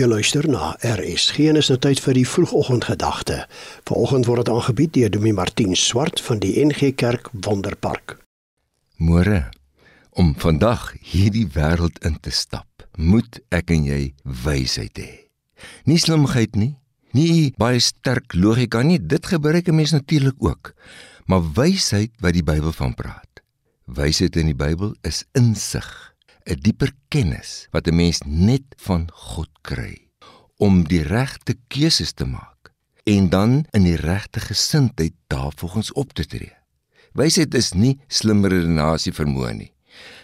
Jy luister na RSG en is nou tyd vir die vroegoggendgedagte. Vanoggend word dit aangebied deur Dominee Martin Swart van die NG Kerk Wonderpark. Môre om vandag hierdie wêreld in te stap, moet ek en jy wysheid hê. Nie slimheid nie, nie baie sterk logika nie, dit gebruik 'n mens natuurlik ook, maar wysheid wat die Bybel van praat. Wysheid in die Bybel is insig 'n dieper kennis wat 'n mens net van God kry om die regte keuses te maak en dan in die regte gesindheid daarvolgens op te tree. Wysheid is nie slimmer redenasie vermoë nie.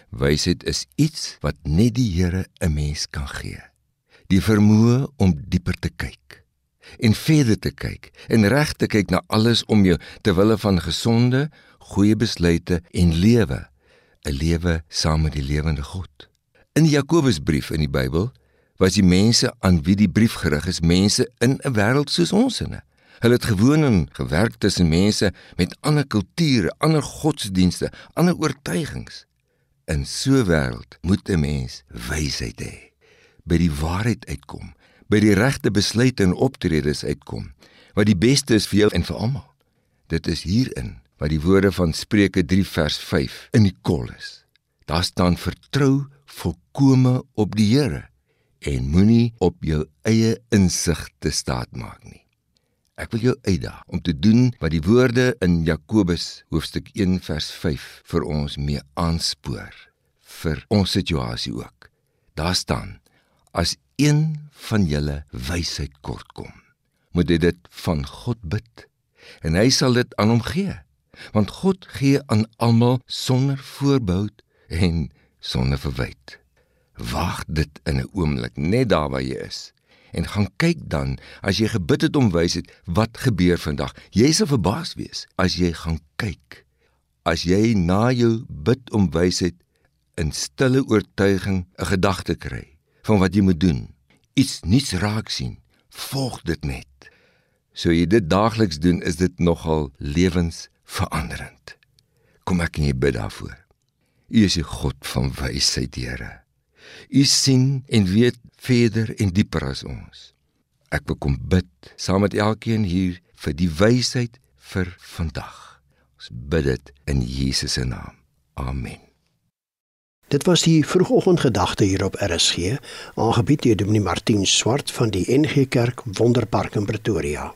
Wysheid is iets wat net die Here 'n mens kan gee. Die vermoë om dieper te kyk en verder te kyk en reg te kyk na alles om jou terwyl van gesonde, goeie besluite en lewe 'n lewe saam met die lewende God. In die Jakobusbrief in die Bybel was die mense aan wie die brief gerig is, mense in 'n wêreld soos ons inne. Hulle het gewoon en gewerk tussen mense met ander kulture, ander godsdienste, ander oortuigings. In so 'n wêreld moet 'n mens wysheid hê, by die waarheid uitkom, by die regte besluite en optredes uitkom, wat die beste is vir jou en vir almal. Dit is hierin wat die woorde van Spreuke 3 vers 5 in die kol is. Daar staan vertrou volkome op die Here en moenie op jou eie insig te staat maak nie. Ek wil jou uitdaag om te doen wat die woorde in Jakobus hoofstuk 1 vers 5 vir ons mee aanspoor vir ons situasie ook. Daar staan: As een van julle wysheid kortkom, moet hy dit van God bid en hy sal dit aan hom gee want God gee aan almal sonder voorbehou en sonder verwyte. Wag dit in 'n oomblik net daar waar jy is en gaan kyk dan as jy gebid het om wysheid wat gebeur vandag. Jy sal verbaas wees as jy gaan kyk. As jy na jou bid om wysheid in stille oortuiging 'n gedagte kry van wat jy moet doen, iets nuuts raak sien, volg dit net. So jy dit daagliks doen, is dit nogal lewens veranderend. Kom ek en jy bid daarvoor. U is die God van wysheid, Here. U sien en weet verder en dieper as ons. Ek wil kom bid saam met elkeen hier vir die wysheid vir vandag. Ons bid dit in Jesus se naam. Amen. Dit was die vroegoggendgedagte hier op RSG, aangebied deur Dominee Martin Swart van die NG Kerk Wonderpark in Pretoria.